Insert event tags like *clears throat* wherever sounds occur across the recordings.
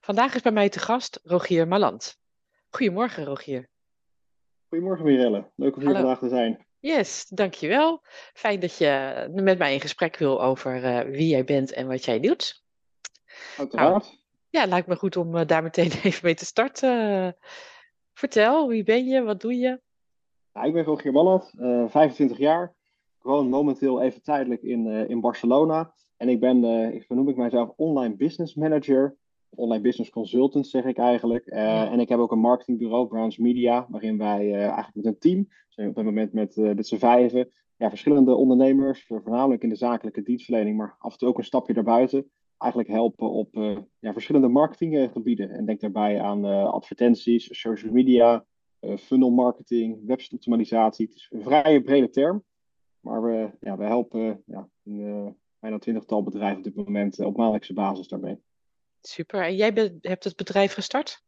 Vandaag is bij mij te gast Rogier Maland. Goedemorgen, Rogier. Goedemorgen, Mirelle. Leuk om hier Hallo. vandaag te zijn. Yes, dankjewel. Fijn dat je met mij in gesprek wil over eh, wie jij bent en wat jij doet. Uiteraard. Ja, lijkt me goed om eh, daar meteen *laughs* even mee te starten. vertel, wie ben je, wat doe je? Ja, ik ben Rogier Ballat, eh 25 jaar. Ik woon momenteel even tijdelijk in, eh, in Barcelona. En ik ben, eh, ik vernoem ik mijzelf online business manager. Online business consultant zeg ik eigenlijk. Eh, Ja. En ik heb ook een marketingbureau, Browns Media, waarin wij eh, eigenlijk met een team, we zijn op dit moment met, met z'n vijven, ja, verschillende ondernemers, voornamelijk in de zakelijke dienstverlening, maar af en toe ook een stapje daarbuiten, eigenlijk helpen op ja, verschillende marketinggebieden. En denk daarbij aan advertenties, social media, funnel marketing, website. Het is een vrij brede term, maar we, ja, we helpen ja, een, bijna twintigtal bedrijven op dit moment op maandelijkse basis daarmee. Super. En jij bent- hebt het bedrijf gestart?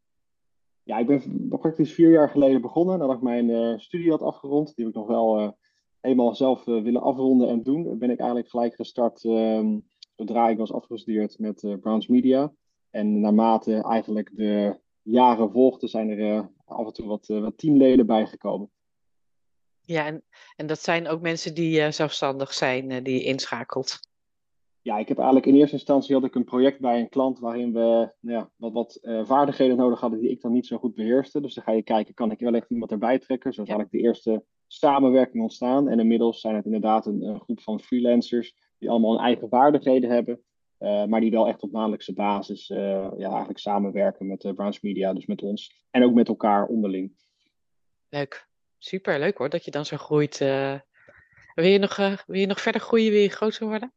Ja, ik ben praktisch vier jaar geleden begonnen nadat ik mijn eh, studie had afgerond. Die heb ik nog wel eh, eenmaal zelf eh, willen afronden en doen. Ben ik eigenlijk gelijk gestart ehm, zodra ik was afgestudeerd met Browns Media. En naarmate eigenlijk de jaren volgden, zijn er af en toe wat, wat teamleden bijgekomen. Ja, en, en dat zijn ook mensen die zelfstandig zijn, die je inschakelt. Ja, ik heb eigenlijk in eerste instantie had ik een project bij een klant waarin we nou ja, wat, wat eh, vaardigheden nodig hadden die ik dan niet zo goed beheerste. Dus dan ga je kijken, kan ik wel echt iemand erbij trekken? Zo is Ja. eigenlijk de eerste samenwerking ontstaan. En inmiddels zijn het inderdaad een, een groep van freelancers die allemaal hun eigen vaardigheden hebben. eh, maar die wel echt op maandelijkse basis eh, ja, eigenlijk samenwerken met uh, Browns Media, dus met ons. En ook met elkaar onderling. Leuk. Super, leuk hoor, dat je dan zo groeit. wil, je nog, wil je nog verder groeien? Wil je groter worden?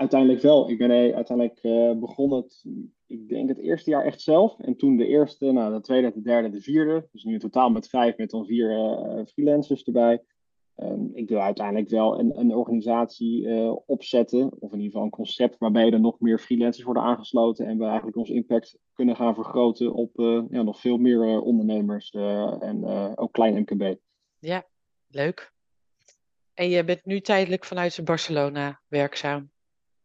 Uiteindelijk wel. Ik ben eh, uiteindelijk eh, begonnen, het, ik denk het eerste jaar echt zelf. En toen de eerste, nou, de tweede, de derde, de vierde. Dus nu in totaal met vijf, met dan vier eh, freelancers erbij. Ehm, ik wil uiteindelijk wel een, een organisatie opzetten, of in ieder geval een concept waarbij er nog meer freelancers worden aangesloten en we eigenlijk ons impact kunnen gaan vergroten op ja, nog veel meer ondernemers en ook klein MKB. Ja, leuk. En je bent nu tijdelijk vanuit Barcelona werkzaam.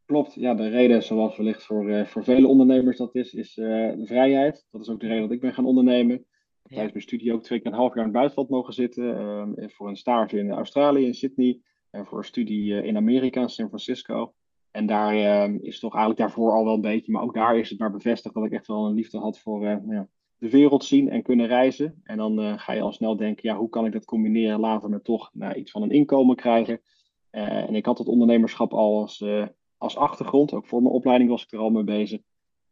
Klopt, ja, de reden zoals wellicht voor, eh, voor vele ondernemers dat is, is eh, de vrijheid. Dat is ook de reden dat ik ben gaan ondernemen. Tijdens mijn studie ook twee keer een half jaar in het buitenland mogen zitten. ehm, voor een stage in Australië, in Sydney. En voor een studie eh, in Amerika, in San Francisco. En daar ehm, is toch eigenlijk daarvoor al wel een beetje, maar ook daar is het maar bevestigd dat ik echt wel een liefde had voor ja, de wereld zien en kunnen reizen. En dan ga je al snel denken, ja, hoe kan ik dat combineren later met toch nou, iets van een inkomen krijgen. En ik had het ondernemerschap al als, als achtergrond. Ook voor mijn opleiding was ik er al mee bezig.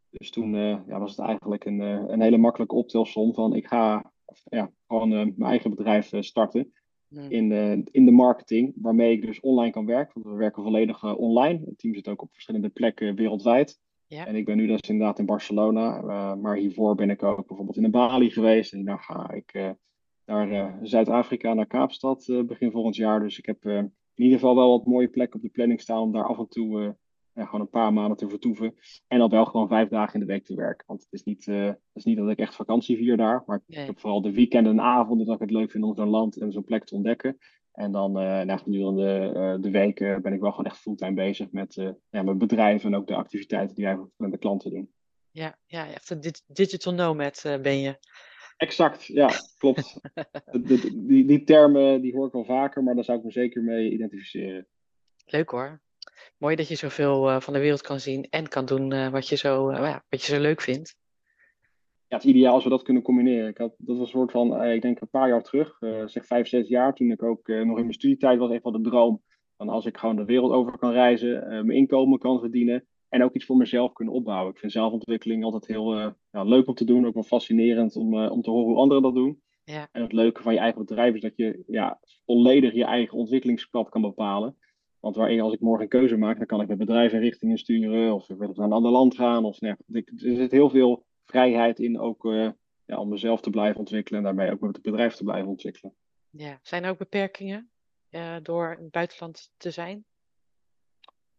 Dus toen eh, ja, was het eigenlijk een, eh, een hele makkelijke optelsom van ik ga ja, gewoon eh, mijn eigen bedrijf starten Hm. in de, in de marketing, waarmee ik dus online kan werken. Want we werken volledig online. Het team zit ook op verschillende plekken wereldwijd. Ja. En ik ben nu dus inderdaad in Barcelona. maar hiervoor ben ik ook bijvoorbeeld in Bali geweest. En dan ga ik naar Zuid-Afrika, naar Kaapstad begin volgend jaar. Dus ik heb in ieder geval wel wat mooie plekken op de planning staan om daar af en toe eh, ja, gewoon een paar maanden te vertoeven. En dan wel gewoon vijf dagen in de week te werken. Want het is niet, eh, het is niet dat ik echt vakantie vier daar. Maar Nee. ik heb vooral de weekenden en avonden dat ik het leuk vind om zo'n land en zo'n plek te ontdekken. En dan eh na gedurende eh, de weken ben ik wel gewoon echt fulltime bezig met ja, mijn bedrijf en ook de activiteiten die wij met de klanten doen. Ja, ja, echt een digital nomad ben je. Exact, ja, klopt. *laughs* De- de- die, die termen die hoor ik wel vaker, maar daar zou ik me zeker mee identificeren. Leuk hoor. Mooi dat je zoveel eh, van de wereld kan zien en kan doen eh, wat, je zo, eh, ja, wat je zo leuk vindt. Ja, het is ideaal als we dat kunnen combineren. Ik had, dat was een soort van, ik denk een paar jaar terug, zeg vijf, zes jaar, toen ik ook nog in mijn studietijd was, echt wel de droom. Van als ik gewoon de wereld over kan reizen, mijn inkomen kan verdienen en ook iets voor mezelf kunnen opbouwen. Ik vind zelfontwikkeling altijd heel eh, ja, leuk om te doen, ook wel fascinerend om, eh, om te horen hoe anderen dat doen. Ja. En het leuke van je eigen bedrijf is dat je ja, volledig je eigen ontwikkelingspad kan bepalen. Want waar ik, als ik morgen een keuze maak, dan kan ik mijn bedrijf in richtingen sturen, of ik wil naar een ander land gaan. Of, nou er zit heel veel vrijheid in ook ja, om mezelf te blijven ontwikkelen en daarmee ook met het bedrijf te blijven ontwikkelen. Ja, zijn er ook beperkingen door in het buitenland te zijn?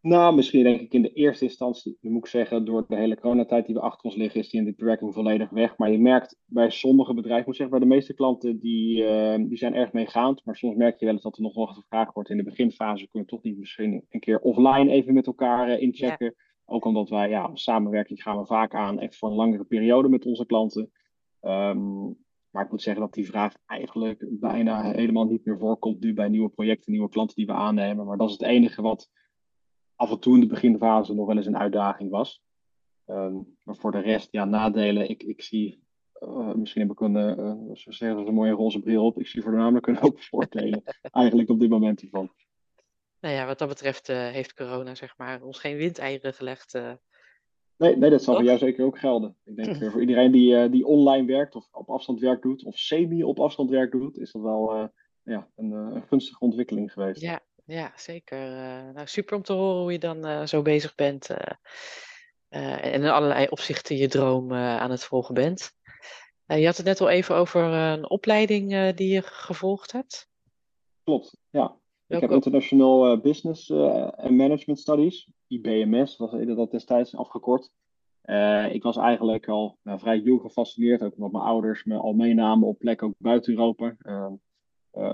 Nou, misschien denk ik in de eerste instantie, moet ik zeggen, door de hele coronatijd die we achter ons liggen, is die in die bewerking volledig weg. Maar je merkt bij sommige bedrijven, moet zeggen, bij de meeste klanten, die, uh, die zijn erg meegaand. Maar soms merk je wel eens dat er nog wel gevraagd wordt in de beginfase, kun je toch niet misschien een keer offline even met elkaar uh, inchecken. Ook omdat wij, ja, samenwerking gaan we vaak aan, echt voor een langere periode met onze klanten. Um, maar ik moet zeggen dat die vraag eigenlijk bijna helemaal niet meer voorkomt nu bij nieuwe projecten, nieuwe klanten die we aannemen. Maar dat is het enige wat af en toe in de beginfase nog wel eens een uitdaging was. Ehm, maar voor de rest, ja, nadelen. Ik, ik zie, uh, misschien heb ik een, uh, zo zeggen, een mooie roze bril op. Ik zie voornamelijk een hoop *laughs* voordelen eigenlijk op dit moment hiervan. Nou ja, wat dat betreft uh, heeft corona zeg maar ons geen windeieren gelegd. Nee, nee, dat zal voor jou zeker ook gelden. Ik denk voor iedereen die, die online werkt of op afstand werk doet of semi op afstand werk doet, is dat wel ja, een, een gunstige ontwikkeling geweest. Ja, ja, zeker. Uh, nou, super om te horen hoe je dan uh, zo bezig bent. Uh, en in allerlei opzichten je droom aan het volgen bent. je had het net al even over een opleiding die je gevolgd hebt. Klopt, ja. Ik heb International Business and Management Studies, IBMS, was dat destijds afgekort. ik was eigenlijk al nou, vrij jong gefascineerd, ook omdat mijn ouders me al meenamen op plekken ook buiten Europa.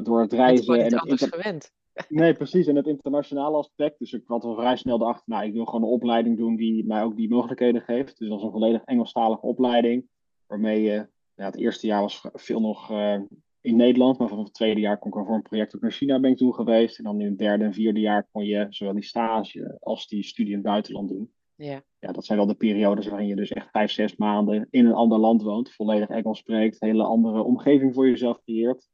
door het reizen. en het anders gewend. Nee, precies. En het internationale aspect. Dus ik kwam al vrij snel erachter, nou, ik wil gewoon een opleiding doen die mij ook die mogelijkheden geeft. Dus dat was een volledig Engelstalige opleiding. Waarmee je, ja, het eerste jaar was veel nog uh, in Nederland. Maar vanaf het tweede jaar kon ik al voor een project ook naar China ben ik toen geweest. En dan in het derde en vierde jaar kon je zowel die stage als die studie in het buitenland doen. Ja. ja, dat zijn wel de periodes waarin je dus echt vijf, zes maanden in een ander land woont. Volledig Engels spreekt. Hele andere omgeving voor jezelf creëert.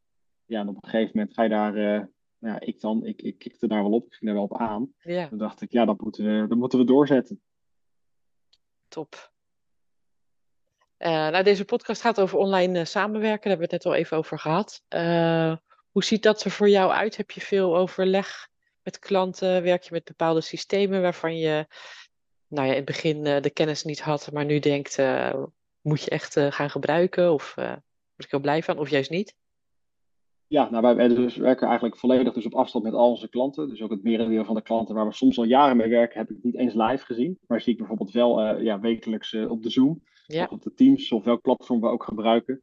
Ja, en op een gegeven moment ga je daar... Uh, ja, ik dan, ik, ik kikte daar wel op, ik ging daar wel op aan. Ja. Toen dacht ik, ja, dat moeten we, dat moeten we doorzetten. Top. Uh, nou, deze podcast gaat over online uh, samenwerken, daar hebben we het net al even over gehad. Uh, hoe ziet dat er voor jou uit? Heb je veel overleg met klanten? Werk je met bepaalde systemen waarvan je nou ja, in het begin de kennis niet had, maar nu denkt, moet je echt gaan gebruiken? Of word ik heel blij van, of juist niet? Ja, nou, wij dus werken eigenlijk volledig dus op afstand met al onze klanten. Dus ook het merendeel van de klanten waar we soms al jaren mee werken, heb ik niet eens live gezien. Maar zie ik bijvoorbeeld wel uh, ja, wekelijks uh, op de Zoom of op de Teams of welk platform we ook gebruiken.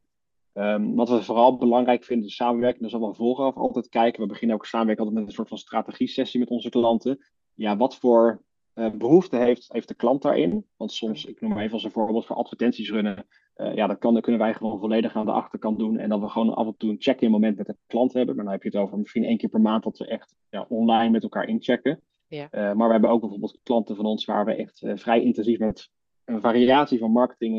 Um, wat we vooral belangrijk vinden, is samenwerking. Dus we vooraf altijd kijken. We beginnen ook samenwerken altijd met een soort van strategie-sessie met onze klanten. Ja, wat voor uh, behoefte heeft, heeft de klant daarin? Want soms, ik noem maar even als een voorbeeld, voor advertenties runnen uh, ja, dat, kan, dat kunnen wij gewoon volledig aan de achterkant doen. En dat we gewoon af en toe een check-in moment met de klant hebben. Maar dan heb je het over misschien één keer per maand dat we echt ja, online met elkaar inchecken. Ja. Uh, maar we hebben ook bijvoorbeeld klanten van ons waar we echt uh, vrij intensief met een variatie van marketing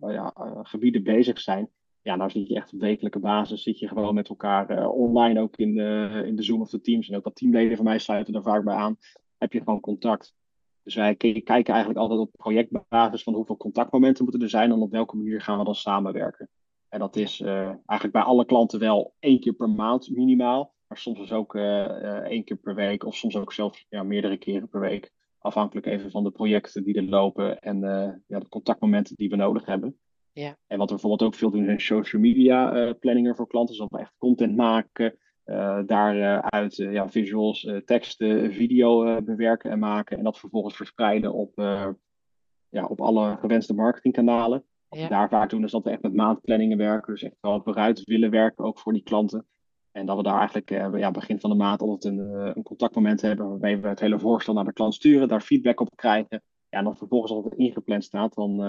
ja, gebieden bezig zijn. Ja, nou zit je echt op wekelijke basis, zit je gewoon met elkaar online ook in de, in de Zoom of de Teams. En ook dat teamleden van mij sluiten er vaak bij aan. Heb je gewoon contact. Dus wij kijken eigenlijk altijd op projectbasis van hoeveel contactmomenten moeten er zijn en op welke manier gaan we dan samenwerken. En dat is uh, eigenlijk bij alle klanten wel één keer per maand minimaal, maar soms is ook uh, één keer per week of soms ook zelfs ja, meerdere keren per week. Afhankelijk even van de projecten die er lopen en ja, de contactmomenten die we nodig hebben. Ja. En wat we bijvoorbeeld ook veel doen zijn social media planningen voor klanten. Dus dat we echt content maken, daaruit uh, ja, visuals, uh, teksten, video bewerken en maken. En dat vervolgens verspreiden op, ja, op alle gewenste marketingkanalen. Wat ja. we daar vaak doen is dat we echt met maandplanningen werken. Dus echt wel vooruit willen werken, ook voor die klanten. En dat we daar eigenlijk ja, begin van de maand altijd een, een contactmoment hebben. Waarbij we het hele voorstel naar de klant sturen, daar feedback op krijgen. Ja, en dan vervolgens als het ingepland staat, dan,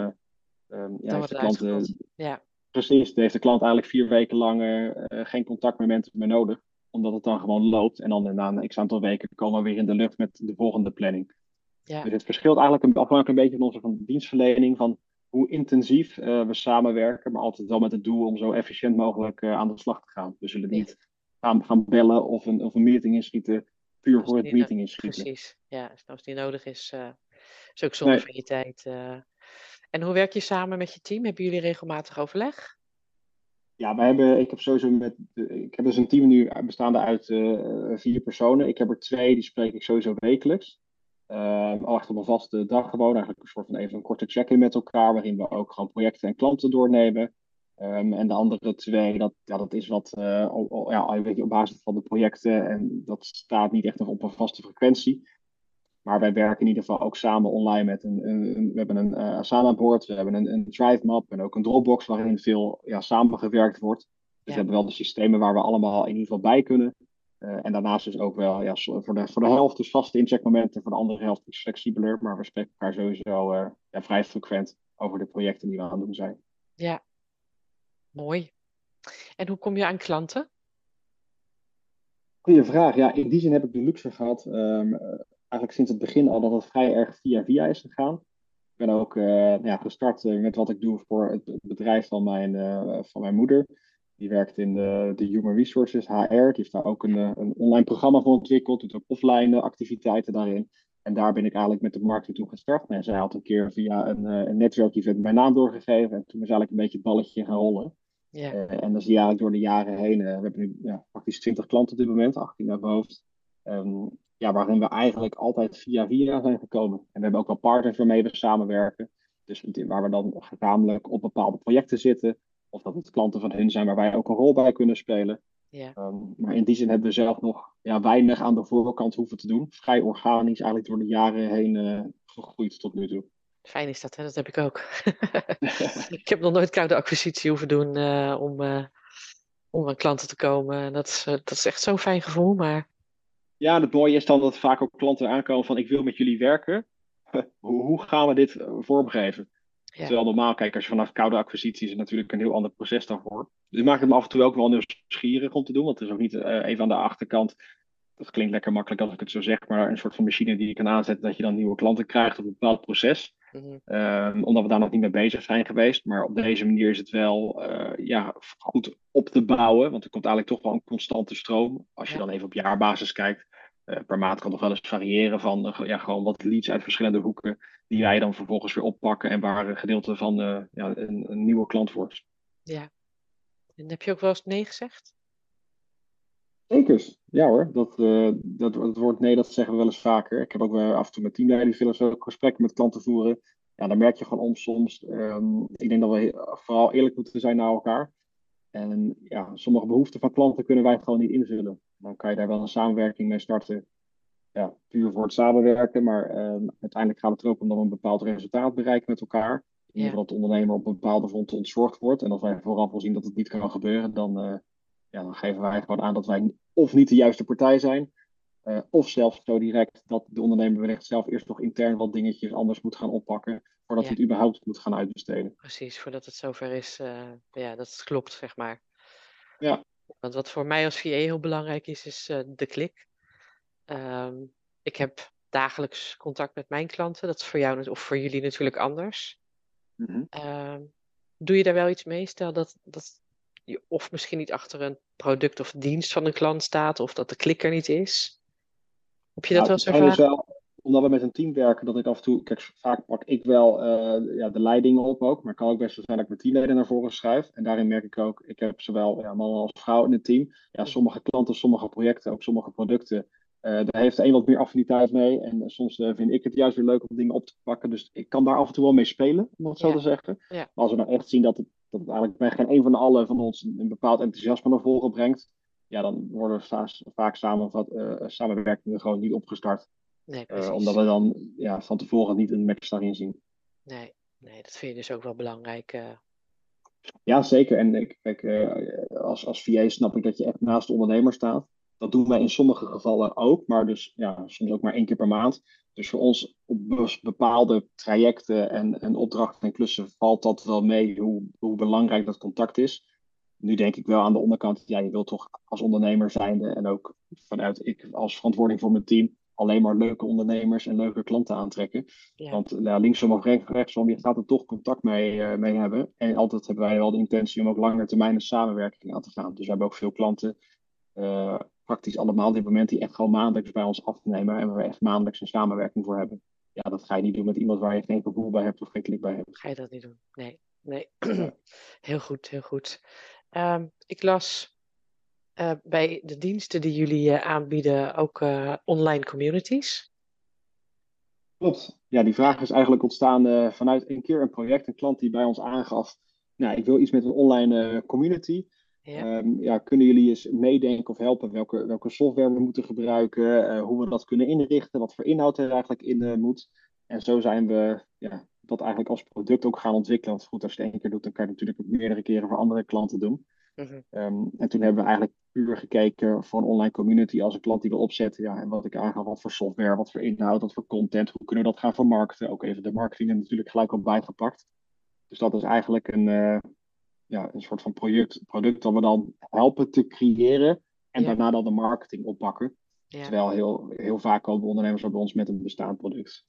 um, ja, heeft de klant... ja. Precies, heeft de klant eigenlijk vier weken lang geen contactmomenten meer nodig omdat het dan gewoon loopt. En dan na een x aantal weken komen we weer in de lucht met de volgende planning. Ja. Dus het verschilt eigenlijk een, afhankelijk een beetje van onze van dienstverlening, van hoe intensief uh, we samenwerken, maar altijd wel met het doel om zo efficiënt mogelijk uh, aan de slag te gaan. We zullen niet gaan, gaan bellen of een, of een meeting inschieten, puur als voor het meeting inschieten. Precies, ja, als niet nodig is, is ook zonde nee. van je tijd. En hoe werk je samen met je team? Hebben jullie regelmatig overleg? Ja, wij hebben, ik heb sowieso met, ik heb dus een team nu bestaande uit uh, vier personen. Ik heb er twee, die spreek ik sowieso wekelijks. Uh, al echt op een vaste dag gewoon. Eigenlijk een soort van even een korte check-in met elkaar. Waarin we ook gewoon projecten en klanten doornemen. Um, en de andere twee, dat, ja, dat is wat uh, ja, weet je, op basis van de projecten. En dat staat niet echt nog op een vaste frequentie. Maar wij werken in ieder geval ook samen online met een. een, we hebben een uh, Asana-board, we hebben een, een Drive Map en ook een Dropbox waarin veel ja, samengewerkt wordt. Dus ja. we hebben wel de systemen waar we allemaal in ieder geval bij kunnen. Uh, en daarnaast is ook wel ja, voor, de, voor de helft dus vaste incheckmomenten, voor de andere helft is flexibeler. Maar we spreken elkaar sowieso uh, ja, vrij frequent over de projecten die we aan het doen zijn. Ja, mooi. En hoe kom je aan klanten? Goeie vraag. Ja, in die zin heb ik de luxe gehad, um, eigenlijk sinds het begin al, dat het vrij erg via via is gegaan. Ik ben ook uh, ja, gestart met wat ik doe voor het bedrijf van mijn, van mijn moeder. Die werkt in de, de Human Resources, HR. Die heeft daar ook een, een online programma voor ontwikkeld. Doet ook offline activiteiten daarin. En daar ben ik eigenlijk met de marketing toe gestart. En zij had een keer via een, een netwerkevent mijn naam doorgegeven. En toen is eigenlijk een beetje het balletje gaan rollen. Ja. Uh, en dan zie je eigenlijk door de jaren heen. Uh, we hebben nu ja, praktisch 20 klanten op dit moment, 18 naar mijn hoofd. Um, ja, waarin we eigenlijk altijd via via zijn gekomen. En we hebben ook wel partners waarmee we samenwerken. Dus waar we dan gezamenlijk op bepaalde projecten zitten. Of dat het klanten van hun zijn waar wij ook een rol bij kunnen spelen. Ja. Um, maar in die zin hebben we zelf nog ja, weinig aan de voorkant hoeven te doen. Vrij organisch eigenlijk door de jaren heen uh, gegroeid tot nu toe. Fijn is dat, hè? dat heb ik ook. *laughs* ik heb nog nooit koude acquisitie hoeven doen uh, om, uh, om aan klanten te komen. Dat is, dat is echt zo'n fijn gevoel. Maar... Ja, het mooie is dan dat vaak ook klanten aankomen van ik wil met jullie werken. *laughs* hoe, gaan we dit vormgeven? Ja. Terwijl normaal, kijk, als je vanaf koude acquisitie is natuurlijk een heel ander proces daarvoor. Dus ik maak het me af en toe ook wel nieuwsgierig om te doen. Want het is ook niet uh, even aan de achterkant. Dat klinkt lekker makkelijk als ik het zo zeg. Maar een soort van machine die je kan aanzetten dat je dan nieuwe klanten krijgt op een bepaald proces. Mm-hmm. Um, omdat we daar nog niet mee bezig zijn geweest. Maar op deze manier is het wel uh, ja, goed op te bouwen. Want er komt eigenlijk toch wel een constante stroom. Als je Ja. dan even op jaarbasis kijkt. Uh, per maand kan nog wel eens variëren van uh, ja, gewoon wat leads uit verschillende hoeken. Die wij dan vervolgens weer oppakken. En waar een gedeelte van uh, ja, een, een, nieuwe klant wordt. Ja. En heb je ook wel eens nee gezegd? Zeker, ja hoor. Dat, uh, dat, het woord nee, dat zeggen we wel eens vaker. Ik heb ook wel af en toe met teamleiding veel gesprekken met klanten voeren. Ja, dan merk je gewoon om soms. Um, ik denk dat we vooral eerlijk moeten zijn naar elkaar. En ja, sommige behoeften van klanten kunnen wij gewoon niet invullen. Dan kan je daar wel een samenwerking mee starten. Ja, puur voor het samenwerken. Maar um, uiteindelijk gaat het er ook om dat we een bepaald resultaat bereiken met elkaar. In ieder geval dat de ondernemer op een bepaalde front ontzorgd wordt. En als wij vooraf wel zien dat het niet kan gebeuren, dan, uh, ja, dan geven wij gewoon aan dat wij of niet de juiste partij zijn. Uh, of zelfs zo direct dat de ondernemer wellicht zelf eerst nog intern wat dingetjes anders moet gaan oppakken. Voordat Ja. hij het überhaupt moet gaan uitbesteden. Precies, voordat het zover is, eh, ja, dat het klopt, zeg maar. Ja. Want wat voor mij als VA heel belangrijk is, is eh, de klik. Ehm, ik heb dagelijks contact met mijn klanten. Dat is voor jou of voor jullie natuurlijk anders. Mhm. Ehm, doe je daar wel iets mee? Stel dat, dat je of misschien niet achter een product of dienst van een klant staat, of dat de klik er niet is. Heb je dat Nou, wel eens dus ervaren? Omdat we met een team werken, dat ik af en toe, kijk, vaak pak ik wel eh, ja, de leidingen op ook, maar het kan ook best wel zijn dat ik mijn teamleden naar voren schuif. En daarin merk ik ook, ik heb zowel ja, man als vrouw in het team. Ja, sommige klanten, sommige projecten, ook sommige producten, eh, daar heeft de een wat meer affiniteit mee. En soms eh, vind ik het juist weer leuk om dingen op te pakken. Dus ik kan daar af en toe wel mee spelen, om het zo te zeggen. Ja. Maar als we nou echt zien dat het, dat het eigenlijk bij geen een van de allen van ons een, een bepaald enthousiasme naar voren brengt, ja, dan worden va vaak samenvat, uh, samenwerkingen gewoon niet opgestart. Nee, Uh, precies. omdat we dan ja, van tevoren niet een match daarin zien. Nee, nee, dat vind je dus ook wel belangrijk. eh. Ja, zeker. En ik, kijk, uh, als, als VA snap ik dat je echt naast de ondernemer staat. Dat doen wij in sommige gevallen ook, maar dus ja, soms ook maar één keer per maand. Dus voor ons op bepaalde trajecten en, en opdrachten en klussen valt dat wel mee hoe, hoe belangrijk dat contact is. Nu denk ik wel aan de onderkant, ja, je wilt toch als ondernemer zijnde en ook vanuit ik als verantwoording voor mijn team alleen maar leuke ondernemers en leuke klanten aantrekken. Ja. Want nou, linksom of rechts, rechtsom, je gaat er toch contact mee, uh, mee hebben. En altijd hebben wij wel de intentie om ook langer termijn samenwerking aan te gaan. Dus we hebben ook veel klanten, uh, praktisch allemaal op dit moment, die echt gewoon maandelijks bij ons afnemen. En waar we echt maandelijks een samenwerking voor hebben. Ja, dat ga je niet doen met iemand waar je geen gevoel bij hebt of geen klik bij hebt. Ga je dat niet doen? Nee, nee. *clears throat* heel goed, heel goed. Um, ik las uh, bij de diensten die jullie uh, aanbieden ook uh, online communities. Klopt. Ja, die vraag is eigenlijk ontstaan vanuit een keer een project, een klant die bij ons aangaf, nou, ik wil iets met een online community. Ja. Um, ja. kunnen jullie eens meedenken of helpen welke, welke software we moeten gebruiken, hoe we dat kunnen inrichten, wat voor inhoud er eigenlijk in moet. En zo zijn we ja, dat eigenlijk als product ook gaan ontwikkelen. Want goed, als je het één keer doet, dan kan je natuurlijk ook meerdere keren voor andere klanten doen. Mhm. Ehm, en toen hebben we eigenlijk puur gekeken voor een online community als een klant die wil opzetten. Ja, en wat ik aangaf, wat voor software, wat voor inhoud, wat voor content, hoe kunnen we dat gaan vermarkten. Ook even de marketing er natuurlijk gelijk op bijgepakt. Dus dat is eigenlijk een, uh, ja, een soort van product, product dat we dan helpen te creëren en daarna dan de marketing oppakken. Terwijl heel, heel vaak komen ondernemers bij ons met een bestaand product.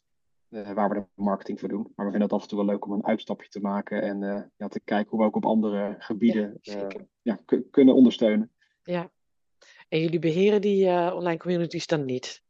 Uh, waar we de marketing voor doen. Maar we vinden het af en toe wel leuk om een uitstapje te maken en uh, ja, te kijken hoe we ook op andere gebieden ja, ja kunnen ondersteunen. Ja, en jullie beheren die online communities dan niet?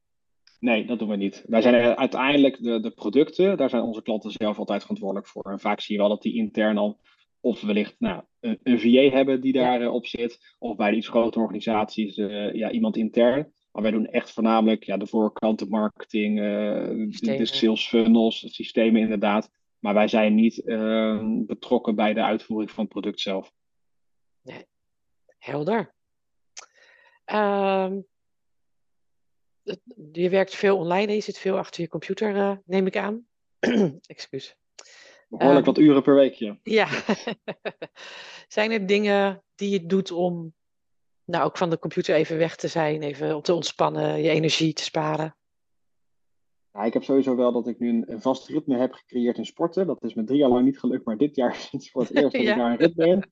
Nee, dat doen we niet. Wij zijn uiteindelijk de, de producten, daar zijn onze klanten zelf altijd verantwoordelijk voor. En vaak zie je wel dat die intern al of wellicht nou, een, een VA hebben die daarop ja. zit, of bij iets grotere organisaties uh, ja, iemand intern. Maar wij doen echt voornamelijk ja, de voorkant, de marketing, uh, de, sales funnels, systemen inderdaad. Maar wij zijn niet uh, betrokken bij de uitvoering van het product zelf. Nee. Helder. Um, je werkt veel online en je zit veel achter je computer, uh, neem ik aan. *clears throat* Excuus. Behoorlijk wat uren per week, ja. Ja. *laughs* Zijn er dingen die je doet om nou, ook van de computer even weg te zijn, even om te ontspannen, je energie te sparen? Ja, ik heb sowieso wel dat ik nu een, een, vast ritme heb gecreëerd in sporten. Dat is me drie jaar lang niet gelukt, maar dit jaar *laughs* sinds voor het eerst dat ja. ik daar een ritme in.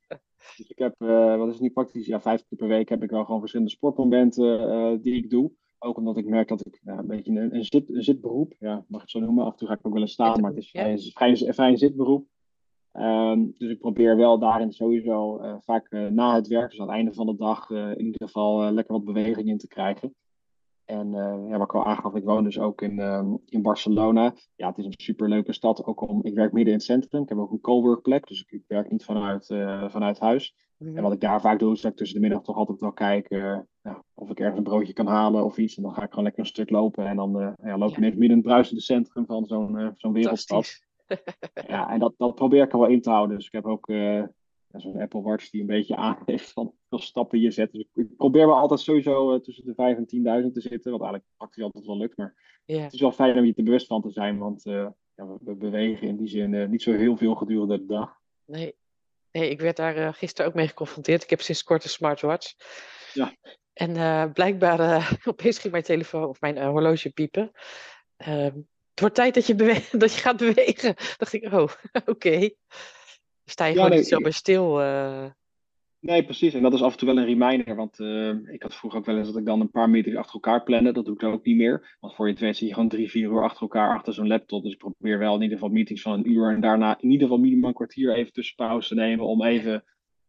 Dus ik heb, uh, wat is het nu praktisch, ja, vijf keer per week heb ik wel gewoon verschillende sportmomenten uh, die ik doe. Ook omdat ik merk dat ik ja, een beetje een, een, zit, een zitberoep, ja, mag ik het zo noemen. Af en toe ga ik ook wel eens staan, maar het is vrij, vrij, vrij, vrij een zitberoep. Um, dus ik probeer wel daarin sowieso uh, vaak uh, na het werk, dus aan het einde van de dag, uh, in ieder geval lekker wat beweging in te krijgen. En ja, wat ik al aangaf, ik woon dus ook in, um, in Barcelona. Ja, het is een superleuke stad. Ook om, ik werk midden in het centrum. Ik heb ook een coworkplek, dus ik, werk niet vanuit, vanuit huis. Mm-hmm. En wat ik daar vaak doe, is dat ik tussen de middag toch altijd wel kijk ja, of ik ergens een broodje kan halen of iets. En dan ga ik gewoon lekker een stuk lopen. En dan ja, loop ik ja. midden in het bruisende centrum van zo'n zo'n wereldstad ja, en dat, dat probeer ik er wel in te houden. Dus ik heb ook uh, zo'n Apple Watch die een beetje aangeeft van hoeveel stappen je zet. Dus ik, probeer wel altijd sowieso uh, tussen de 5 en 10.000 te zitten. Wat eigenlijk praktisch altijd wel lukt. Maar yeah. het is wel fijn om je er bewust van te zijn. Want uh, ja, we, we, bewegen in die zin niet zo heel veel gedurende de dag. Nee, nee ik werd daar gisteren ook mee geconfronteerd. Ik heb sinds kort een smartwatch. Ja. En blijkbaar *laughs* opeens ging mijn telefoon of mijn horloge piepen. Ehm, het wordt tijd dat je, *laughs* dat je gaat bewegen. *laughs* dacht ik, oh, oké. Okay. Sta je ja, gewoon nee, niet zo bij stil. Uh... Nee, precies. En dat is af en toe wel een reminder. Want uh, ik had vroeger ook wel eens dat ik dan een paar meetings achter elkaar plande. Dat doe ik dan ook niet meer. Want voor je het weet zie je gewoon drie, vier uur achter elkaar achter zo'n laptop. Dus ik probeer wel in ieder geval meetings van een uur. En daarna in ieder geval minimaal een kwartier even tussen pauze te nemen. Om even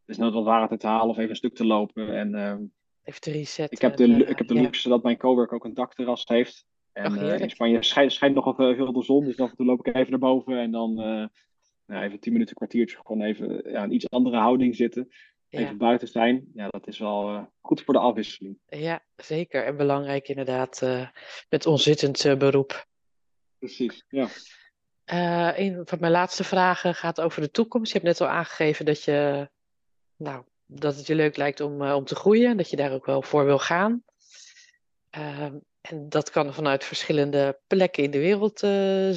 dus nooit wat water te halen of even een stuk te lopen. En, uh, even te resetten. Ik heb de, ik heb de luxe dat mijn cowork ook een dakterras heeft. En in Spanje schijnt, schijnt nogal veel de zon, dus af en toe loop ik even naar boven en dan nou, even tien minuten, kwartiertje gewoon even ja, een iets andere houding zitten. Even ja. buiten zijn, ja, dat is wel uh, goed voor de afwisseling. Ja, zeker. En belangrijk inderdaad met onzittend beroep. Precies, ja. een van mijn laatste vragen gaat over de toekomst. Je hebt net al aangegeven dat, je, nou, dat het je leuk lijkt om, om te groeien, dat je daar ook wel voor wil gaan. Ehm, en dat kan vanuit verschillende plekken in de wereld uh,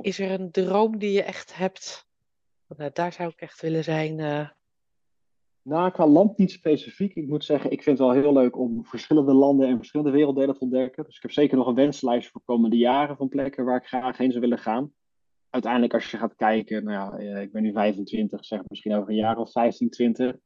Is er een droom die je echt hebt? Nou, daar zou ik echt willen zijn. Uh... Nou, qua land niet specifiek. Ik moet zeggen, ik vind het wel heel leuk om verschillende landen en verschillende werelddelen te ontdekken. Dus ik heb zeker nog een wenslijst voor komende jaren van plekken waar ik graag heen zou willen gaan. Uiteindelijk, als je gaat kijken, nou ja, eh, ik ben nu 25, zeg misschien over een jaar of 15, 20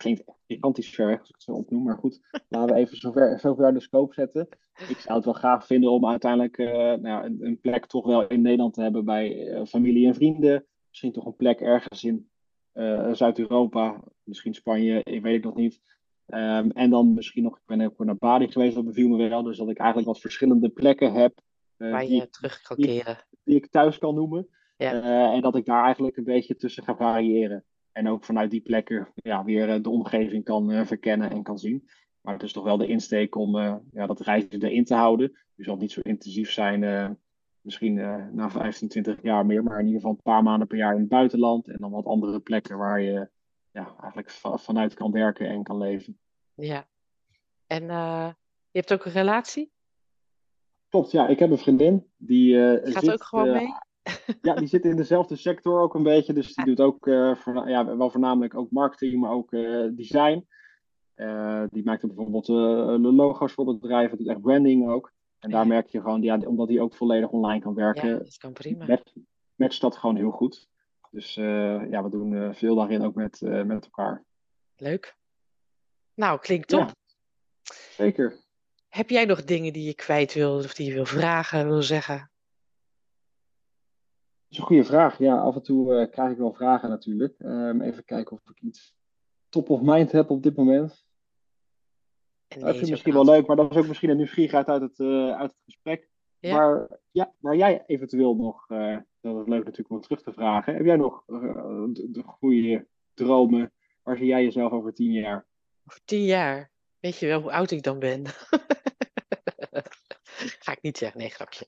klinkt echt gigantisch ver weg als ik het zo opnoem. Maar goed, *laughs* laten we even zover, zover de scope zetten. Ik zou het wel graag vinden om uiteindelijk uh, nou een, een, plek toch wel in Nederland te hebben bij uh, familie en vrienden. Misschien toch een plek ergens in uh, Zuid-Europa, misschien Spanje, ik weet het nog niet. Um, en dan misschien nog, ik ben ook naar Bali geweest, dat beviel me wel. Dus dat ik eigenlijk wat verschillende plekken heb. Waar je terug kan keren. Die, die, ik thuis kan noemen. Ja. en dat ik daar eigenlijk een beetje tussen ga variëren. En ook vanuit die plekken ja, weer eh, de omgeving kan uh, verkennen en kan zien. Maar het is toch wel de insteek om uh, ja, dat reizen erin te houden. Dus zal niet zo intensief zijn misschien na 15, 20 jaar meer, maar in ieder geval een paar maanden per jaar in het buitenland. En dan wat andere plekken waar je ja, eigenlijk vanuit kan werken en kan leven. Ja. En je hebt ook een relatie? Klopt, ja. Ik heb een vriendin. Die uh, gaat zit, ook gewoon mee? *laughs* ja, die zit in dezelfde sector ook een beetje. Dus die doet ook voor, ja, wel voornamelijk ook marketing, maar ook design. Uh, die maakt bijvoorbeeld logo's voor bedrijven, doet echt branding ook. En daar merk je gewoon, ja, omdat hij ook volledig online kan werken, ja, dat kan prima. Met, matcht dat gewoon heel goed. Dus ja, we doen veel daarin ook met, met elkaar. Leuk. Nou, klinkt top. Ja, zeker. Heb jij nog dingen die je kwijt wil of die je wil vragen, wil zeggen? Dat is een goede vraag. Ja, af en toe krijg ik wel vragen natuurlijk. Um, even kijken of ik iets top of mind heb op dit moment. Dat vind ik misschien wel leuk, maar dat is ook misschien een nieuwsgierigheid uit het, uh, uit het gesprek. Ja. Maar ja, waar jij eventueel nog, uh, dat is leuk natuurlijk om terug te vragen. Heb jij nog de, de goede dromen? Waar zie jij jezelf over tien jaar? Over tien jaar? Weet je wel hoe oud ik dan ben? *laughs* Ga ik niet zeggen, nee, grapje.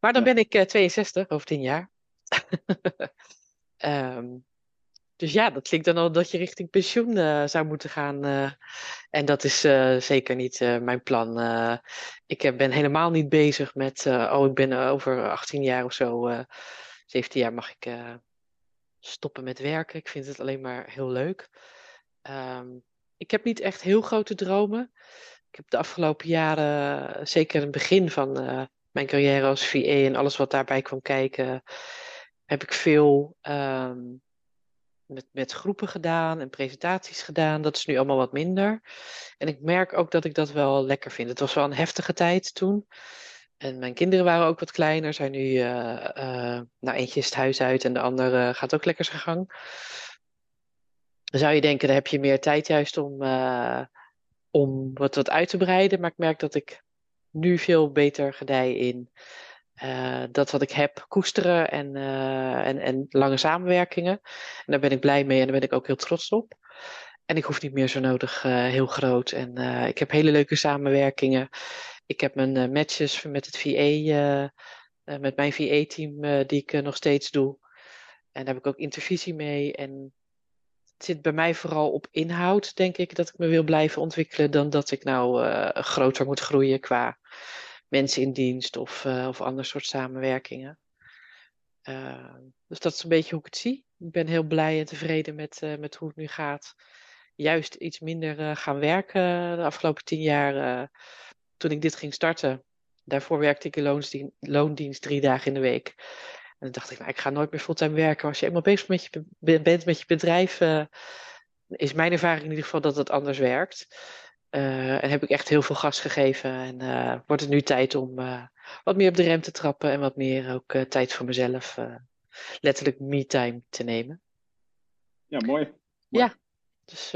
Maar dan ben ik 62 over tien jaar. Um, *laughs* dus ja, dat klinkt dan al dat je richting pensioen uh, zou moeten gaan. Uh, en dat is uh, zeker niet mijn plan. ik ben helemaal niet bezig met, oh, ik ben over 18 jaar of zo, 17 jaar mag ik stoppen met werken. Ik vind het alleen maar heel leuk. Um, ik heb niet echt heel grote dromen. Ik heb de afgelopen jaren, zeker het begin van mijn carrière als VA en alles wat daarbij kwam kijken, heb ik veel. Um, met, met groepen gedaan en presentaties gedaan. Dat is nu allemaal wat minder. En ik merk ook dat ik dat wel lekker vind. Het was wel een heftige tijd toen. En mijn kinderen waren ook wat kleiner. Zijn nu, uh, nou eentje is het huis uit en de andere gaat ook lekker zijn gang. Dan zou je denken, dan heb je meer tijd juist om, uh, om wat, wat uit te breiden. Maar ik merk dat ik nu veel beter gedij in uh, dat wat ik heb koesteren en, uh, en, en lange samenwerkingen. En daar ben ik blij mee en daar ben ik ook heel trots op. En ik hoef niet meer zo nodig uh, heel groot. En ik heb hele leuke samenwerkingen. Ik heb mijn matches met het VA, met mijn VA-team, die ik nog steeds doe. En daar heb ik ook intervisie mee. En het zit bij mij vooral op inhoud, denk ik, dat ik me wil blijven ontwikkelen, dan dat ik nou groter moet groeien qua mensen in dienst of, uh, of ander soort samenwerkingen. Uh, dus dat is een beetje hoe ik het zie. Ik ben heel blij en tevreden met, uh, met hoe het nu gaat. Juist iets minder gaan werken de afgelopen tien jaar. toen ik dit ging starten, daarvoor werkte ik in loondienst, loondienst drie dagen in de week. En dan dacht ik, nou, ik ga nooit meer fulltime werken. Als je eenmaal bezig met je, bent met je bedrijf, is mijn ervaring in ieder geval dat het anders werkt. Uh, en heb ik echt heel veel gas gegeven. En uh, wordt het nu tijd om uh, wat meer op de rem te trappen en wat meer ook tijd voor mezelf, letterlijk me-time te nemen. Ja, mooi. mooi. Ja, dus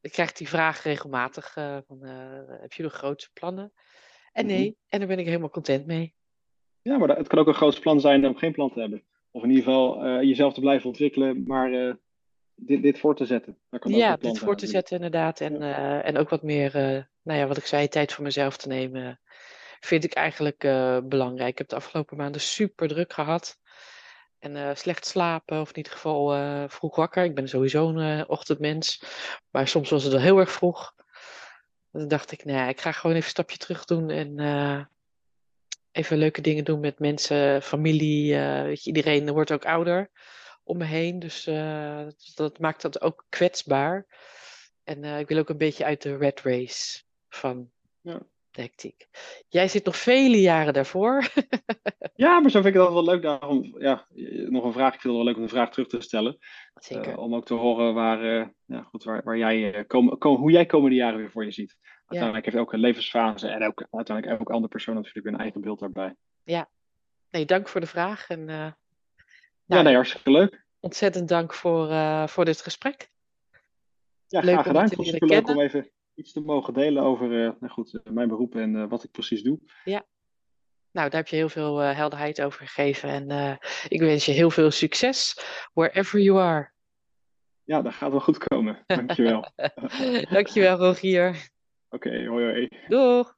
ik krijg die vraag regelmatig: van, heb je nog grootste plannen? En nee, mm -hmm. en daar ben ik helemaal content mee. Ja, maar het kan ook een groot plan zijn om geen plan te hebben. Of in ieder geval jezelf te blijven ontwikkelen, maar dit, dit voor te zetten. ja, dit voor te zetten inderdaad. En, ja. uh, en ook wat meer, uh, nou ja, wat ik zei, tijd voor mezelf te nemen, vind ik eigenlijk uh, belangrijk. Ik heb de afgelopen maanden super druk gehad. En slecht slapen, of in ieder geval vroeg wakker. Ik ben sowieso een ochtendmens. Maar soms was het wel heel erg vroeg. Dan dacht ik, nou ja, ik ga gewoon even een stapje terug doen. En even leuke dingen doen met mensen, familie. weet je, iedereen wordt ook ouder om me heen. Dus uh, dat maakt dat ook kwetsbaar. En uh, ik wil ook een beetje uit de red race van ja. de hectiek. Jij zit nog vele jaren daarvoor. *laughs* ja, maar zo vind ik dat wel leuk. Daarom, ja, nog een vraag. Ik vind het wel leuk om een vraag terug te stellen. Zeker. Uh, om ook te horen waar, ja, goed, waar, waar jij, kom, kom, hoe jij komende jaren weer voor je ziet. Uiteindelijk ja. heeft elke levensfase en ook uiteindelijk elke andere persoon natuurlijk een eigen beeld daarbij. Ja, nee, dank voor de vraag. En nou, ja, nee, hartstikke leuk. Ontzettend dank voor, uh, voor dit gesprek. Ja, leuk graag gedaan. Het leuk om even iets te mogen delen over uh, nou goed, mijn beroep en uh, wat ik precies doe. Ja, nou, daar heb je heel veel helderheid over gegeven. En ik wens je heel veel succes, wherever you are. Ja, dat gaat wel goed komen. *laughs* Dankjewel. Dankjewel, Rogier. Oké, okay, hoi hoi. Doeg.